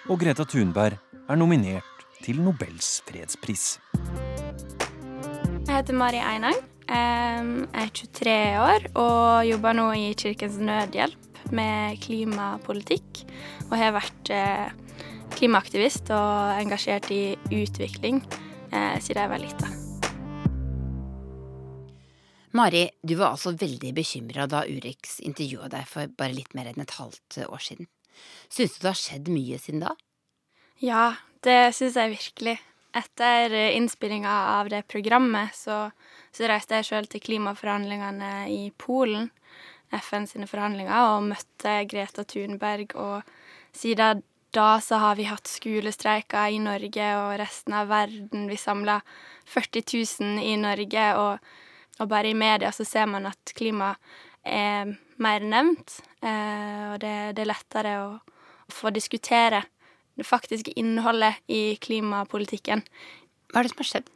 og Greta Thunberg er nominert til Nobels fredspris. Jeg heter Mari Einang. Jeg er 23 år og jobber nå i Kirkens Nødhjelp med klimapolitikk. Og har vært eh, klimaaktivist og engasjert i utvikling eh, siden jeg var lita. Mari, du var altså veldig bekymra da Urix intervjua deg for bare litt mer enn et halvt år siden. Syns du det har skjedd mye siden da? Ja, Det syns jeg virkelig. Etter innspillinga av det programmet så, så reiste jeg sjøl til klimaforhandlingene i Polen, FN sine forhandlinger, og møtte Greta Thunberg. Og siden da så har vi hatt skolestreiker i Norge og resten av verden. Vi samla 40 000 i Norge, og, og, bare i media så ser man at klima er mer nevnt. Eh, og det, det, er lettere å, å få diskutere det faktiske innholdet i klimapolitikken. Hva er det som har skjedd?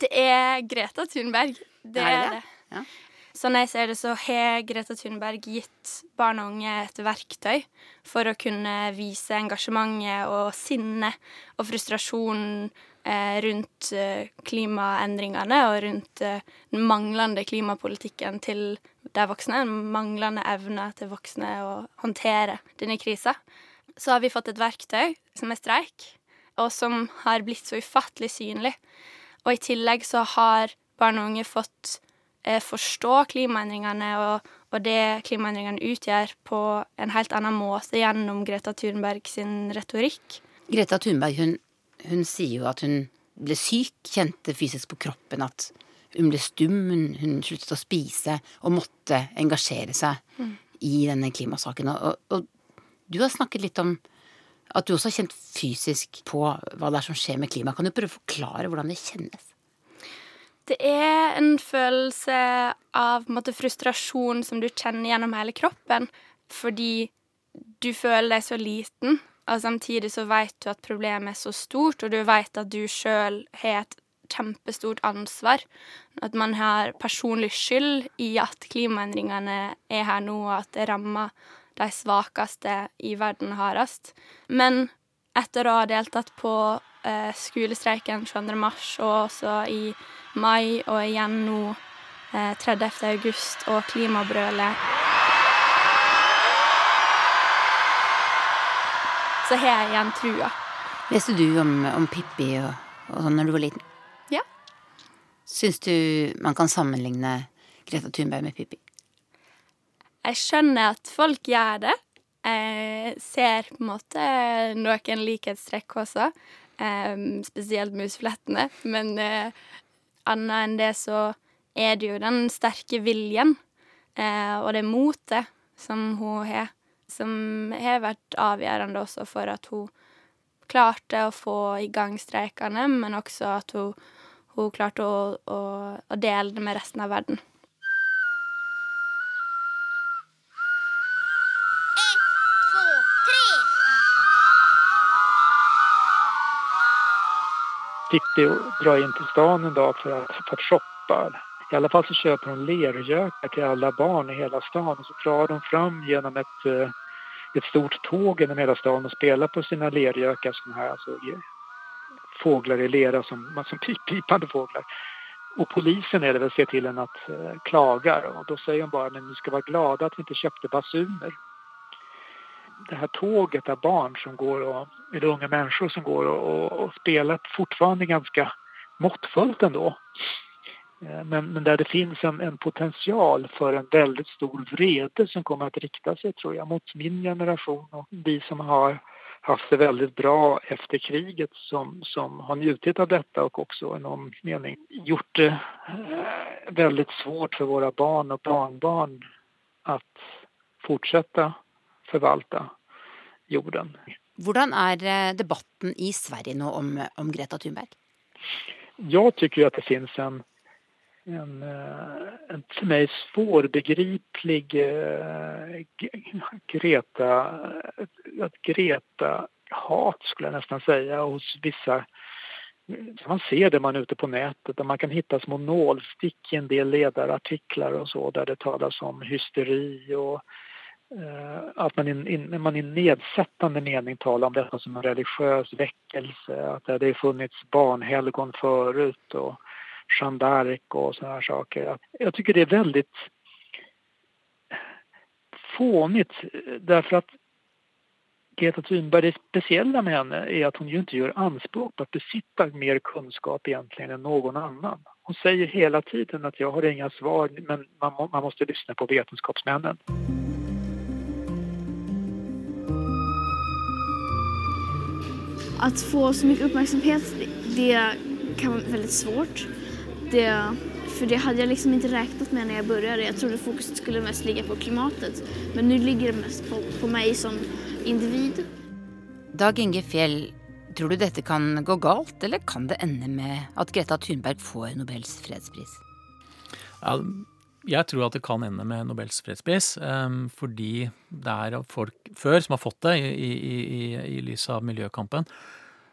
Det er Greta Thunberg. Det er det. Er det. Ja. Sånn jeg ser det, så har Greta Thunberg gitt barn og unge et verktøy for å kunne vise engasjementet og sinnet og frustrasjonen eh, rundt eh, klimaendringene og rundt eh, den manglende klimapolitikken til de voksne. Den manglende evne til voksne å håndtere denne krisa så har vi fått et verktøy som er streik, og som har blitt så ufattelig synlig. Og i tillegg så har barn og unge fått eh, forstå klimaendringene og, og, det klimaendringene utgjør, på en helt annen måte gjennom Greta Thunberg sin retorikk. Greta Thunberg hun, hun sier jo at hun ble syk, kjente fysisk på kroppen at hun ble stum, hun, hun sluttet å spise og måtte engasjere seg mm. i denne klimasaken. Og, og, du har snakket litt om at du også har kjent fysisk på hva det er som skjer med klimaet. Kan du prøve å forklare hvordan det kjennes? Det er en følelse av en måte, frustrasjon som du kjenner gjennom hele kroppen. Fordi du føler deg så liten, og samtidig så vet du at problemet er så stort, og du vet at du sjøl har et kjempestort ansvar. At man har personlig skyld i at klimaendringene er her nå, og at det rammer de svakeste i verden hardest. Men etter å ha deltatt på eh, skolestreiken 22. mars, og også i mai og igjen nå eh, 30. august og klimabrølet Så har jeg igjen trua. Leste du om, om Pippi og, og sånn når du var liten? Ja. Syns du man kan sammenligne Greta Thunberg med Pippi? Jeg skjønner at folk gjør det. Jeg ser på en måte noen likhetstrekk også, um, spesielt musflettene. Men uh, annet enn det så er det jo den sterke viljen uh, og det motet som hun har, som har vært avgjørende også for at hun klarte å få i gang streikene, men også at hun, hun klarte å, å, å dele det med resten av verden. Pippi dra in till stan en dag för att, för att shoppa. I alla fall så köper hon lergökar till alla barn i hela stan och så drar de fram genom ett, eh, ett stort tåg genom hela stan och spelar på sina lergökar, såna här alltså, fåglar i lera som, som pip, pipande fåglar. Och polisen är det väl ser till en att eh, klagar och då säger hon bara att ni ska vara glada att vi inte köpte basuner det här tåget av barn som går och, eller unga människor som går och, och spelar fortfarande ganska måttfullt ändå. Eh, men, men där det finns en, en, potential för en väldigt stor vrede som kommer att rikta sig, tror jag, mot min generation och vi som har haft det väldigt bra efter kriget som, som har njutit av detta och också i någon mening gjort det eh, väldigt svårt för våra barn och barnbarn att fortsätta förvalta jorden. Hvordan er eh, debatten i Sverige nå om, om Greta Thunberg? Jag tycker att det finns en, en, eh, en för mig svårbegriplig eh, Greta, ett Greta-hat skulle jag nästan säga hos vissa man ser det man är ute på nätet där man kan hitta små nålstick i en del ledarartiklar och så där det talas om hysteri och att man i, in, man i nedsättande mening talar om detta som en religiös väckelse, att det har funnits barnhelgon förut och Jeanne d'Arc och sådana här saker. Jag tycker det är väldigt fånigt därför att Greta Thunberg, det speciella med henne är att hon ju inte gör anspråk på att besitta mer kunskap egentligen än någon annan. Hon säger hela tiden att jag har inga svar men man, man måste lyssna på vetenskapsmännen. Å få så mye oppmerksomhet, det kan være veldig svårt. Det, for det hadde jeg liksom ikke räknat med når jeg började. Jeg trodde fokuset skulle mest ligge på klimatet, men nå ligger det mest på, på meg som individ. Dag Inge Fjell, tror du dette kan gå galt, eller kan det ende med at Greta Thunberg får Nobels fredspris? Ja, jeg tror at det kan ende med Nobels fredspris, um, fordi det er folk før som har fått det i, i, i, i lys av miljøkampen.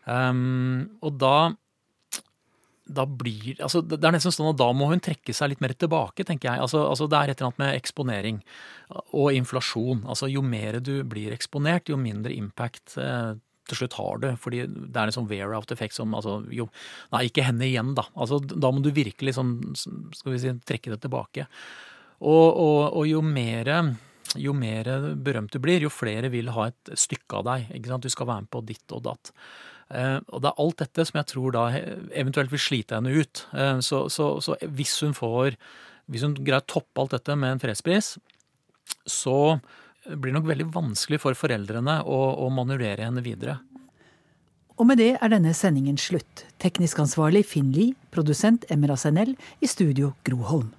Um, og da, da blir altså Det er nesten sånn at da må hun trekke seg litt mer tilbake, tenker jeg. Altså, altså Det er et eller annet med eksponering og inflasjon. Altså Jo mer du blir eksponert, jo mindre impact eh, til slutt har du. Fordi det er en sånn wear-out effekt som altså, jo, Nei, ikke henne igjen, da. Altså, da må du virkelig sånn, skal vi si, trekke det tilbake. Og, og, og jo mer jo mer berømt du blir, jo flere vil ha et stykke av deg. ikke sant? Du skal være med på ditt og datt. Eh, og det er alt dette som jeg tror da eventuelt vil slite henne ut. Eh, så, så, så, hvis hun får Hvis hun greier å toppe alt dette med en fredspris, så blir nok veldig vanskelig for foreldrene å, å manøvrere henne videre. Og med det er denne sendingen slutt. Teknisk ansvarlig Finn Lie, produsent Emra Senel, i studio Gro Holm.